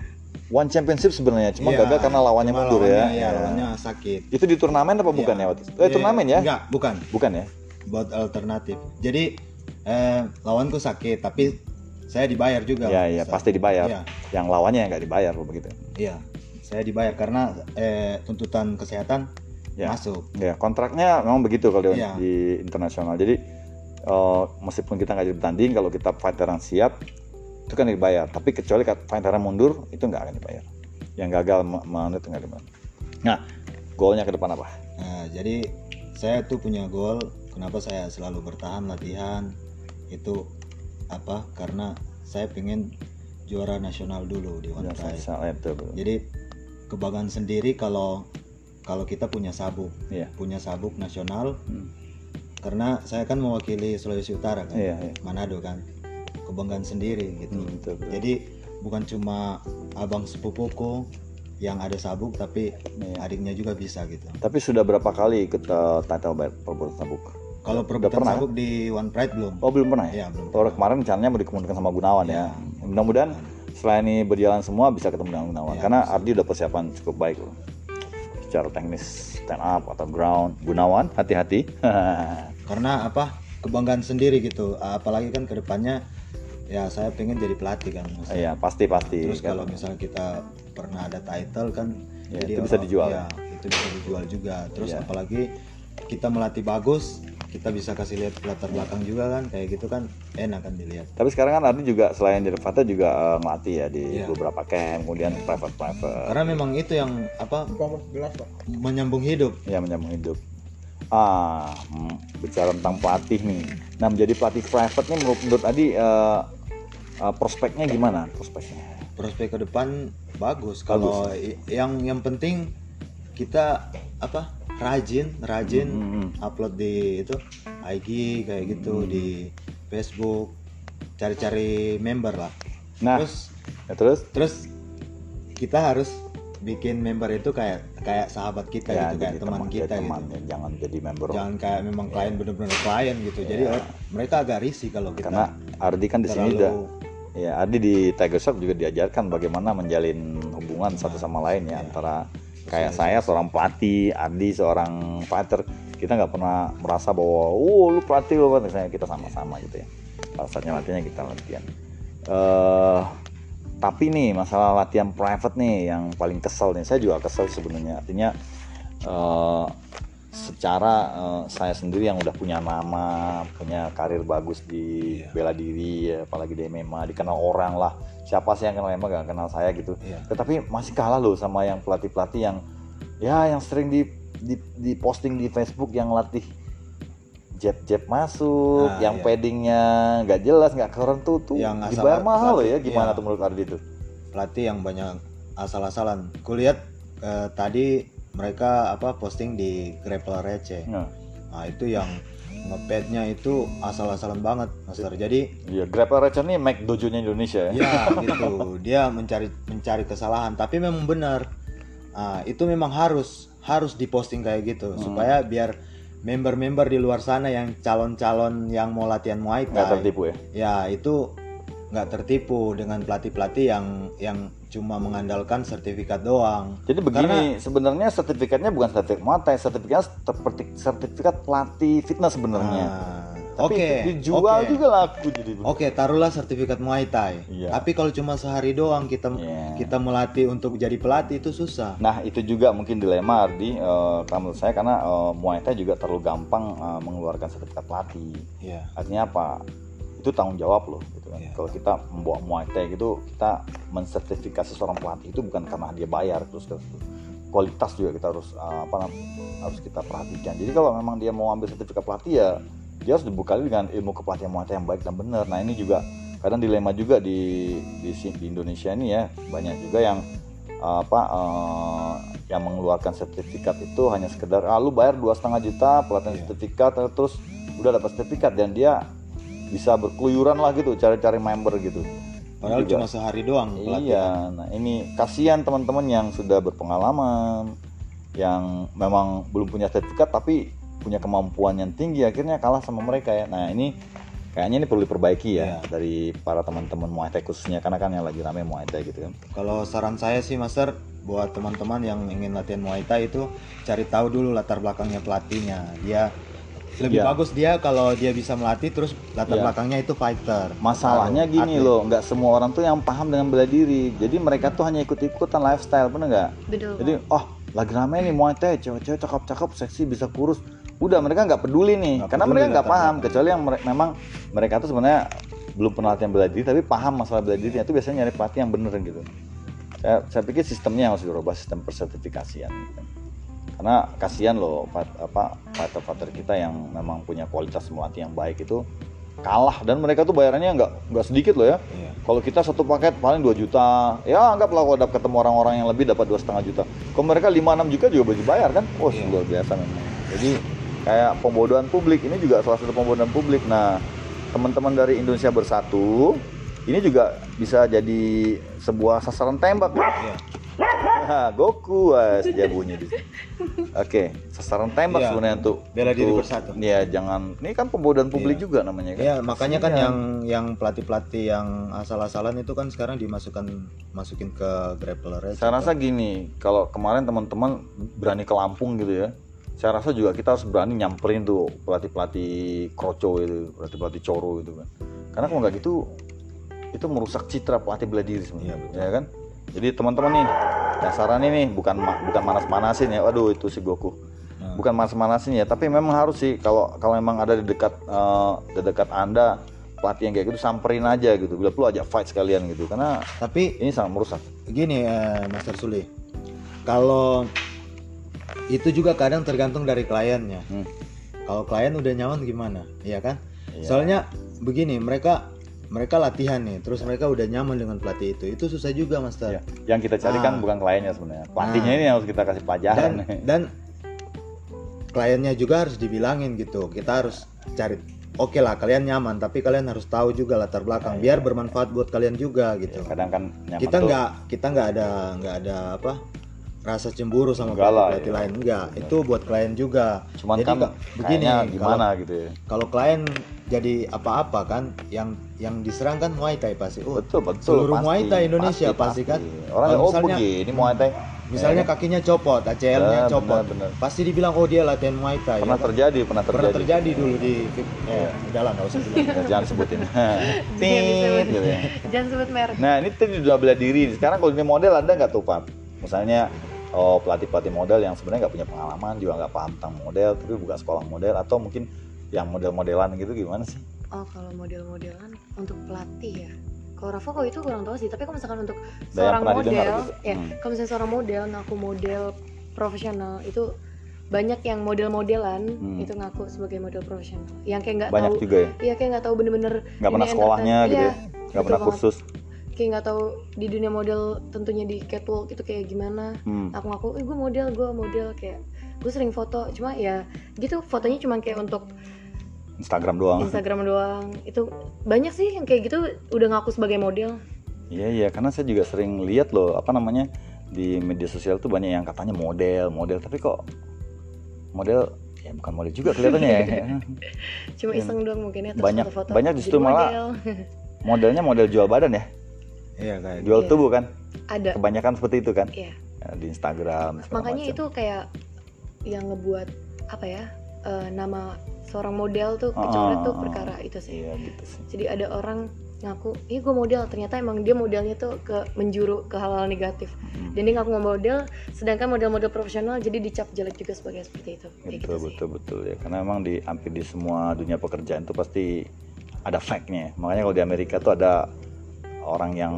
One Championship sebenarnya, cuma iya, gagal karena lawannya cuma mundur ya. lawannya, Iya, lawannya sakit. Itu di turnamen apa bukan ya waktu itu? Eh, turnamen ya? Enggak, bukan. Bukan ya? Buat alternatif. Jadi eh, lawanku sakit, tapi saya dibayar juga. Iya iya pasti dibayar. Iya, Yang lawannya yang nggak dibayar begitu. iya. Saya dibayar karena eh, tuntutan kesehatan Ya. masuk. Ya kontraknya memang begitu kalau di- Iya. di internasional. Jadi eh, meskipun kita nggak jadi bertanding, kalau kita fighter yang siap itu kan dibayar. Tapi kecuali yang mundur itu nggak akan dibayar. Yang gagal menit itu nggak dibayar. Nah, golnya ke depan apa? Nah, jadi saya tuh punya goal. Kenapa saya selalu bertahan latihan itu apa? Karena saya pengen juara nasional dulu di betul. Jadi kebanggaan sendiri kalau kalau kita punya sabuk, Iya. punya sabuk nasional. Hmm. Karena saya kan mewakili Sulawesi Utara kan, Iya, iya. Manado kan, kebanggaan sendiri gitu. Hmm, betul, betul. Jadi bukan cuma abang sepupuku yang ada sabuk, tapi Iya. adiknya juga bisa gitu. Tapi sudah berapa kali ikut title belt perebutan sabuk? Kalau perebutan pernah, sabuk di One Pride belum? Oh belum pernah ya? Iya, belum Kalau kemarin rencananya mau dikemudikan sama Gunawan ya. Iya. Mudah-mudahan setelah ini berjalan semua bisa ketemu dengan Gunawan. Iya, Karena Ardi udah persiapan cukup baik loh. Secara teknis stand up atau ground. Gunawan hati-hati. [laughs] Karena apa? Kebanggaan sendiri gitu. Apalagi kan ke depannya ya saya pengen jadi pelatih kan. Mas. Iya pasti pasti. Terus kalau misalnya kita pernah ada title kan, Ya, itu bisa dijual. Ya, itu bisa dijual juga. Terus Iya. apalagi kita melatih bagus, kita bisa kasih lihat latar belakang juga kan, kayak gitu kan enak kan dilihat. Tapi sekarang kan Ardi juga selain jadi fighter juga eh, ngelatih ya di Iya. beberapa camp, kemudian private private. Karena memang itu yang apa menyambung hidup. Ya menyambung hidup. Ah, hmm, bicara tentang pelatih nih. Nah menjadi pelatih private nih menurut, menurut Adi eh, eh, prospeknya gimana? Prospeknya? Prospek ke depan bagus. Kalau yang yang penting kita apa rajin rajin Hmm, hmm. upload di itu IG kayak gitu di Facebook cari-cari member lah. Nah, Terus ya terus terus kita harus bikin member itu kayak kayak sahabat kita ya gitu kayak jadi teman teman kita teman gitu ya, jangan jadi member jangan kayak memang klien bener-bener klien gitu jadi Iya. oh, mereka agak risih kalau kita karena Ardi kan di sini udah ya Ardi di Tiger Shop juga diajarkan bagaimana menjalin hubungan satu sama lain ya antara kayak saya seorang pelatih Ardi seorang fighter. Kita nggak pernah merasa bahwa oh lu pelatih lu misalnya kita sama-sama gitu ya. Pada saatnya latihannya kita latihan. Eh tapi nih masalah latihan private nih yang paling kesel nih. Saya juga kesel sebenarnya. Artinya eh secara eh, saya sendiri yang udah punya nama punya karir bagus di Iya. bela diri apalagi di MMA dikenal orang lah siapa sih yang kenal MMA gak kenal saya gitu Iya. tetapi masih kalah loh sama yang pelatih pelatih yang ya yang sering di di, di posting di Facebook yang latih jab jab masuk Nah, yang iya. paddingnya nggak jelas nggak keren tuh tuh Yang dibayar mahal loh ya gimana iya. tuh menurut Ardi tuh pelatih yang banyak asal-asalan. Kulihat eh, tadi mereka apa posting di Grapple Receh. nah, Nah, itu yang ngepadnya itu asal-asalan banget, Master. Jadi iya Grapple Racer nih Mac dojo-nya Indonesia ya ya [laughs] gitu. Dia mencari mencari kesalahan, tapi memang benar. Ah, itu memang harus harus diposting kayak gitu Hmm. supaya biar member-member di luar sana yang calon-calon yang mau latihan Muay Thai tertipu ya ya itu nggak tertipu dengan pelatih-pelatih yang yang cuma mengandalkan sertifikat doang. Jadi begini, sebenarnya sertifikatnya bukan sertifikat Muay Thai, sertifikatnya seperti sertifikat pelatih fitness sebenarnya. Nah, Tapi Oke, dijual oke. juga laku jadi. Oke, taruhlah sertifikat Muay Thai. Iya. Tapi kalau cuma sehari doang kita Iya. kita melatih untuk jadi pelatih itu susah. Nah itu juga mungkin dilema Ardi, kalau menurut saya karena eh, Muay Thai juga terlalu gampang eh, mengeluarkan sertifikat pelatih. Iya. Artinya apa? Itu tanggung jawab loh. Gitu kan. Iya. Kalau kita membawa Muay Thai gitu, kita mensertifikasi seorang pelatih itu bukan karena dia bayar terus terus kualitas juga kita harus eh, apa harus kita perhatikan. Jadi kalau memang dia mau ambil sertifikat pelatih ya dia harus dibekali dengan ilmu kepelatihan Muay Thai yang baik dan benar. Nah ini juga kadang dilema juga di di, di Indonesia ini ya banyak juga yang eh, apa eh, yang mengeluarkan sertifikat itu hanya sekedar ah lu bayar dua setengah juta pelatihan Iya. sertifikat terus udah dapat sertifikat dan dia bisa berkeluyuran lah gitu cari-cari member gitu Padahal Juga. cuma sehari doang pelatihan. iya nah ini kasihan teman-teman yang sudah berpengalaman yang memang belum punya sertifikat tapi punya kemampuan yang tinggi akhirnya kalah sama mereka ya nah ini kayaknya ini perlu diperbaiki ya Iya. dari para teman-teman Muay Thai khususnya karena kan yang lagi rame Muay Thai gitu kan Kalau saran saya sih Master buat teman-teman yang ingin latihan Muay Thai itu cari tahu dulu latar belakangnya pelatihnya. Dia lebih Iya. bagus dia kalau dia bisa melatih terus latar Iya. belakangnya itu fighter. Masalahnya gini atlet. loh, nggak semua orang tuh yang paham dengan bela diri. Jadi mereka tuh hanya ikut-ikutan lifestyle, bener nggak? betul Jadi, oh lagi rame nih Muay Thai, cewek-cewek cakep-cakep, seksi, bisa kurus. Udah mereka nggak peduli nih, Nggak karena peduli mereka nggak paham. Kecuali yang mere- memang mereka tuh sebenarnya belum pernah latihan bela diri, tapi paham masalah bela diri. Itu biasanya nyari pelatih yang bener gitu. Saya, saya pikir sistemnya harus dirubah, sistem persertifikasian. gitu. Karena kasihan loh, apa fighter-fighter kita yang memang punya kualitas melatih yang baik itu kalah dan mereka tuh bayarannya nggak nggak sedikit loh ya. Iya. Kalau kita satu paket paling 2 juta, ya anggaplah kalau dapat ketemu orang-orang yang lebih dapat dua setengah juta. Kalau mereka 5-6 juta juga boleh dibayar kan? Oh Iya. luar biasa memang. Jadi kayak pembodohan publik ini juga salah satu pembodohan publik. Nah teman-teman dari Indonesia Bersatu ini juga bisa jadi sebuah sasaran tembak. Iya. Nah, Goku wah, dia bunyi di sini. [laughs] Oke, sasaran tembak Iya. sebenarnya untuk Bela diri untuk- bersatu. Iya, jangan. Ini kan pembodohan publik Iya. juga namanya kan. Iya, makanya kan Kasihan. yang yang pelatih-pelatih yang asal-asalan itu kan sekarang dimasukkan masukin ke grappler Saya rasa gini, kalau kemarin teman-teman berani ke Lampung gitu ya, saya rasa juga kita harus berani nyamperin tuh pelatih-pelatih kroco itu, pelatih-pelatih coro itu kan. Karena kalau nggak gitu, itu merusak citra pelatih bela diri sebenarnya, Iya, betul. ya kan? Jadi teman-teman nih, dasaran ini bukan bukan manas-manasin ya, waduh itu si Goku. Nah. Bukan manas-manasin ya, tapi memang harus sih kalau kalau memang ada di dekat eh, di dekat anda pelatih yang kayak gitu samperin aja gitu, bila perlu ajak fight sekalian gitu, karena Tapi ini sangat merusak. gini eh, Master Suli, kalau itu juga kadang tergantung dari kliennya. Hmm. Kalau klien udah nyaman gimana, Iya kan? Iya. Soalnya begini, mereka mereka latihan nih, terus mereka udah nyaman dengan pelatih itu, itu susah juga Ya, Master. yang kita cari kan Ah. bukan kliennya sebenarnya. Pelatihnya Nah. ini yang harus kita kasih pelajaran. Dan dan kliennya juga harus dibilangin gitu, kita harus cari. Oke lah, kalian nyaman, tapi kalian harus tahu juga latar belakang, biar bermanfaat buat kalian juga gitu. Ya, kadang kan nyaman kita nggak kita nggak ada nggak ada apa rasa cemburu sama Enggak lah, pelatih ya. lain enggak itu buat klien juga cuman jadi kan begini kayaknya kalau gimana gitu ya. kalau klien jadi apa-apa kan yang yang diserang kan Muay Thai pasti oh Betul betul. seluruh pasti, Muay Thai Indonesia pasti, kan Orang Kalau oh misalnya- begini Muay Thai. misalnya Ya, kakinya copot ACL-nya Ya, copot benar, benar. pasti dibilang oh dia latihan Muay Thai pernah ya kan? terjadi, pernah terjadi. pernah terjadi dulu di Iya. eh, udahlah nggak usah [laughs] bilang Ya, jangan sebutin. [laughs] Tit, gitu ya. jangan sebut merek Nah ini tadi udah bela diri. Sekarang kalau ini model ada nggak tuh Pak? Misalnya oh pelatih pelatih model yang sebenarnya nggak punya pengalaman juga nggak paham tentang model tapi buka sekolah model atau mungkin yang model-modelan gitu gimana sih? oh kalau model-modelan untuk pelatih ya kalau Rafa kok itu kurang tahu sih tapi kalau misalkan untuk seorang model gitu. ya Hmm. kalau misalnya seorang model ngaku model profesional itu banyak yang model-modelan Hmm. itu ngaku sebagai model profesional yang kayak nggak tahu juga ya. iya kayak nggak tahu bener-bener Nggak pernah sekolahnya entertain. gitu Iya, ya. Nggak betul pernah banget. kursus. Kayak nggak tahu di dunia model tentunya di catwalk itu kayak gimana Hmm. aku ngaku eh gue model gue model kayak gue sering foto cuma ya gitu fotonya cuma kayak untuk Instagram doang. Instagram doang itu banyak sih yang kayak gitu udah ngaku sebagai model Iya iya karena saya juga sering lihat loh apa namanya di media sosial tuh banyak yang katanya model model tapi kok model ya bukan model juga kelihatannya ya [laughs] cuma Iya. iseng doang mungkin ya terus Banyak- foto-foto banyak jadi justru malah model. [laughs] modelnya model jual badan ya iya kayak jual Iya. tubuh kan? Ada. Kebanyakan seperti itu kan? Iya. Ya, di Instagram makanya macam. itu kayak yang ngebuat apa ya eh, nama seorang model tuh Ah, kecoret tuh ah, ah. perkara itu sih. Iya gitu sih. Jadi ada orang ngaku ih gue model. Ternyata emang dia modelnya tuh ke menjuru ke hal-hal negatif. Hmm. dan dia ngaku mau model sedangkan model-model profesional jadi dicap jelek juga sebagai seperti itu. Kayak betul gitu sih. betul betul ya. Karena memang di hampir di semua dunia pekerjaan itu pasti ada fact-nya makanya kalau di Amerika tuh ada orang yang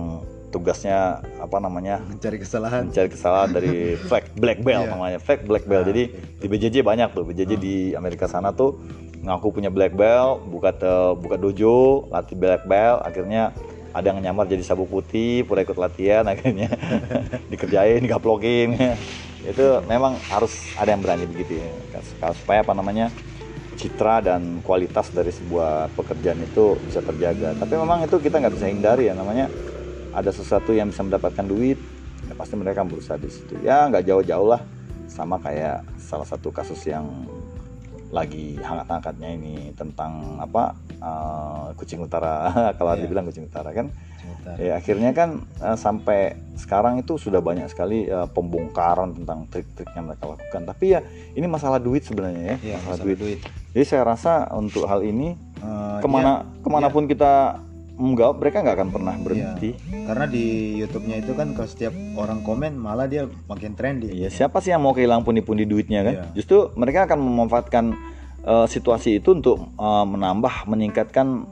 tugasnya apa namanya mencari kesalahan. mencari kesalahan dari [laughs] flag black belt Iya. namanya. Flag black belt. Ah, jadi di BJJ banyak tuh. BJJ Ah. di Amerika sana tuh ngaku punya black belt buka te- buka dojo latih black belt. Akhirnya ada yang nyamar jadi sabuk putih pura ikut latihan [laughs] akhirnya [laughs] dikerjain digaplokin itu memang harus ada yang berani begitu ya. Supaya apa namanya citra dan kualitas dari sebuah pekerjaan itu bisa terjaga. Tapi memang itu kita nggak bisa hindari ya namanya ada sesuatu yang bisa mendapatkan duit ya pasti mereka berusaha di situ. Ya nggak jauh-jauh lah sama kayak salah satu kasus yang lagi hangat-hangatnya ini tentang apa eh, kucing utara [laughs] kalau Iya. dibilang kucing utara kan Sebentar. ya akhirnya kan eh, sampai sekarang itu sudah banyak sekali eh, pembongkaran tentang trik-trik yang mereka lakukan tapi ya ini masalah duit sebenarnya ya Iya, masalah masalah duit. duit. jadi saya rasa untuk hal ini Eh, ke mana iya, ke mana pun kita menggawab mereka nggak akan pernah berhenti iya. karena di YouTube-nya itu kan kalau setiap orang komen malah dia makin trending Iya, siapa sih yang mau kehilangan pundi-pundi duitnya kan? Iya. Justru mereka akan memanfaatkan eh, situasi itu untuk eh, menambah, meningkatkan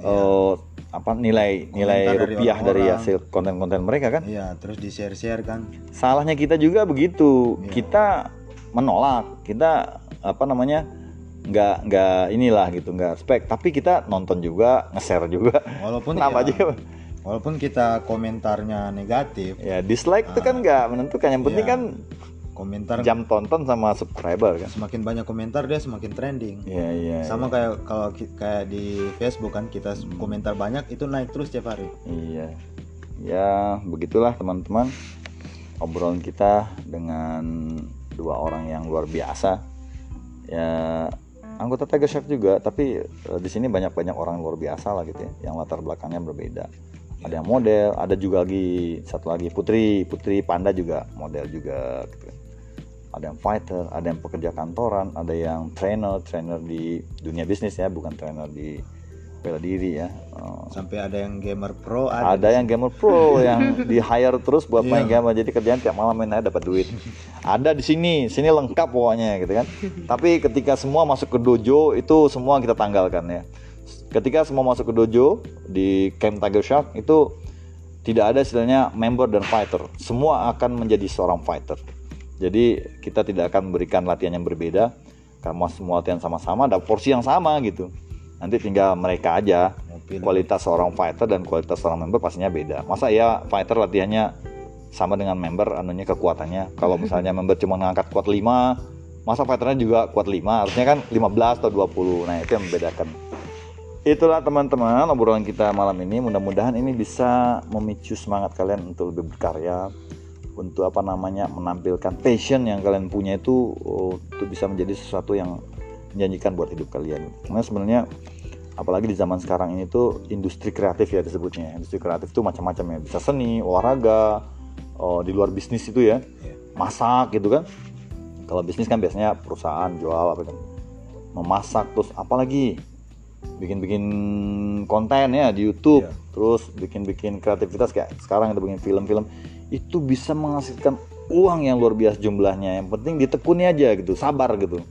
eh, apa nilai nilai Iya. Komentar dari rupiah dari orang-orang. hasil konten-konten mereka kan? Iya, terus di share-share kan. Salahnya kita juga begitu. Iya. Kita menolak, kita apa namanya? Nggak nggak inilah gitu nggak spek tapi kita nonton juga nge-share juga Walaupun kenapa ya, aja walaupun kita komentarnya negatif, ya dislike itu kan nggak menentukan yang penting Iya. kan komentar jam tonton sama subscriber kan semakin banyak komentar dia semakin trending. Iya iya. Sama kayak kalau kayak di Facebook kan kita komentar banyak itu naik terus tiap hari. Iya. Ya, begitulah teman-teman. Obrolan kita dengan dua orang yang luar biasa. Ya, anggota Tiger Shark juga, tapi eh, di sini banyak-banyak orang luar biasa lah gitu ya, yang latar belakangnya berbeda. Ada yang model, ada juga lagi satu lagi Putri, Putri Panda juga model juga gitu. Ada yang fighter, ada yang pekerja kantoran, ada yang trainer, trainer di dunia bisnis ya, bukan trainer di bela diri ya. Eh, Sampai ada yang gamer pro ada yang gamer pro [laughs] yang di hire terus buat main Iya. game jadi kerjaan tiap malam main aja dapat duit. Ada di sini sini lengkap pokoknya gitu kan. Tapi ketika semua masuk ke dojo itu semua kita tanggalkan ya. Ketika semua masuk ke dojo di camp Tiger Shark itu tidak ada istilahnya member dan fighter. Semua akan menjadi seorang fighter. Jadi kita tidak akan memberikan latihan yang berbeda karena semua latihan sama-sama ada porsi yang sama gitu nanti tinggal mereka aja kualitas seorang fighter dan kualitas seorang member pastinya beda. Masa ya fighter latihannya sama dengan member anunya kekuatannya. Kalau misalnya [laughs] member cuma ngangkat kuat 5, masa fighternya juga kuat 5, harusnya kan 15 atau 20. Nah, itu yang membedakan. Itulah teman-teman obrolan kita malam ini. Mudah-mudahan ini bisa memicu semangat kalian untuk lebih berkarya, untuk apa namanya menampilkan passion yang kalian punya itu oh, untuk bisa menjadi sesuatu yang menjanjikan buat hidup kalian. Karena sebenarnya apalagi di zaman sekarang ini tuh industri kreatif ya disebutnya. Industri kreatif itu macam-macam ya, bisa seni, olahraga, oh, di luar bisnis itu ya, Iya. masak gitu kan. Kalau bisnis kan biasanya perusahaan jual apa kan, memasak terus apalagi bikin-bikin konten ya di YouTube, Iya. terus bikin-bikin kreativitas kayak sekarang kita bikin film-film itu bisa menghasilkan uang yang luar biasa jumlahnya. Yang penting ditekuni aja gitu, sabar gitu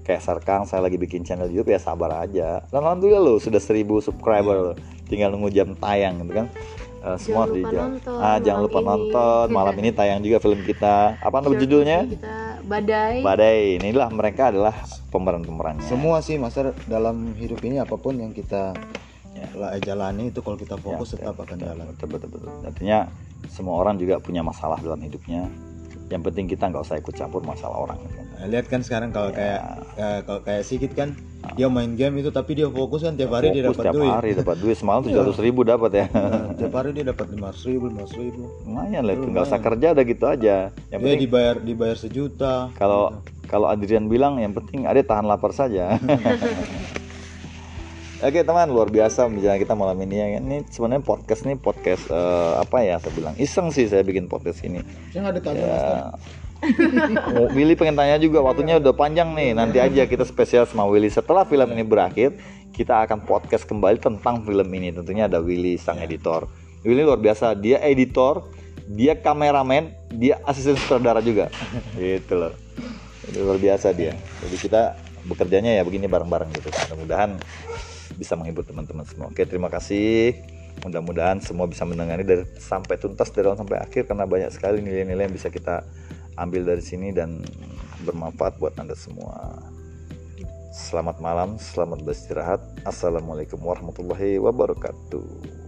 kayak Sarkang saya lagi bikin channel YouTube ya sabar aja. Dan alhamdulillah lo sudah 1000 subscriber. Loh. tinggal nunggu jam tayang gitu kan? Eh, semua Jangan di lupa jam nonton ah jangan lupa ini. nonton. Malam ini tayang juga film kita. Apa nama judulnya? kita badai. Badai. Inilah mereka adalah pemeran-pemerannya. Semua sih Master dalam hidup ini apa pun yang kita Ya. la- jalani itu kalau kita Ya, fokus ya, tetap akan ya, jalan. betul, betul, betul. artinya semua orang juga punya masalah dalam hidupnya yang penting kita nggak usah ikut campur masalah orang gitu. Nah, lihat kan sekarang kalau Ya. kayak eh, kalau kayak Sigit kan dia main game itu tapi dia fokus kan tiap hari dia Fokus dapat tiap duit. hari dapat duit semalam Iya. 700 ribu dapat ya Nah, tiap hari dia dapat lima ribu, lima ribu. lumayan lah itu Lumayan. nggak usah kerja udah gitu aja yang Dia penting dibayar dibayar sejuta. kalau kalau Adrian bilang yang penting ada tahan lapar saja [laughs] Oke teman luar biasa pembicaraan kita malam ini ya. Ini sebenarnya podcast nih podcast eh, apa ya saya bilang iseng sih saya bikin podcast ini. Yang ada tanya Ya. [laughs] Willy pengen tanya juga waktunya udah panjang nih. Nanti aja kita spesial sama Willy setelah film ini berakhir kita akan podcast kembali tentang film ini. Tentunya ada Willy sang editor. Willy luar biasa. Dia editor, dia kameramen, dia asisten sutradara juga. [laughs] gitu loh. Luar biasa dia. Jadi kita bekerjanya ya begini bareng-bareng gitu. Mudah-mudahan bisa menghibur teman-teman semua. Oke, terima kasih. Mudah-mudahan semua bisa mendengarnya dari sampai tuntas dari awal sampai akhir karena banyak sekali nilai-nilai yang bisa kita ambil dari sini dan bermanfaat buat Anda semua. Selamat malam, selamat beristirahat. Assalamualaikum warahmatullahi wabarakatuh.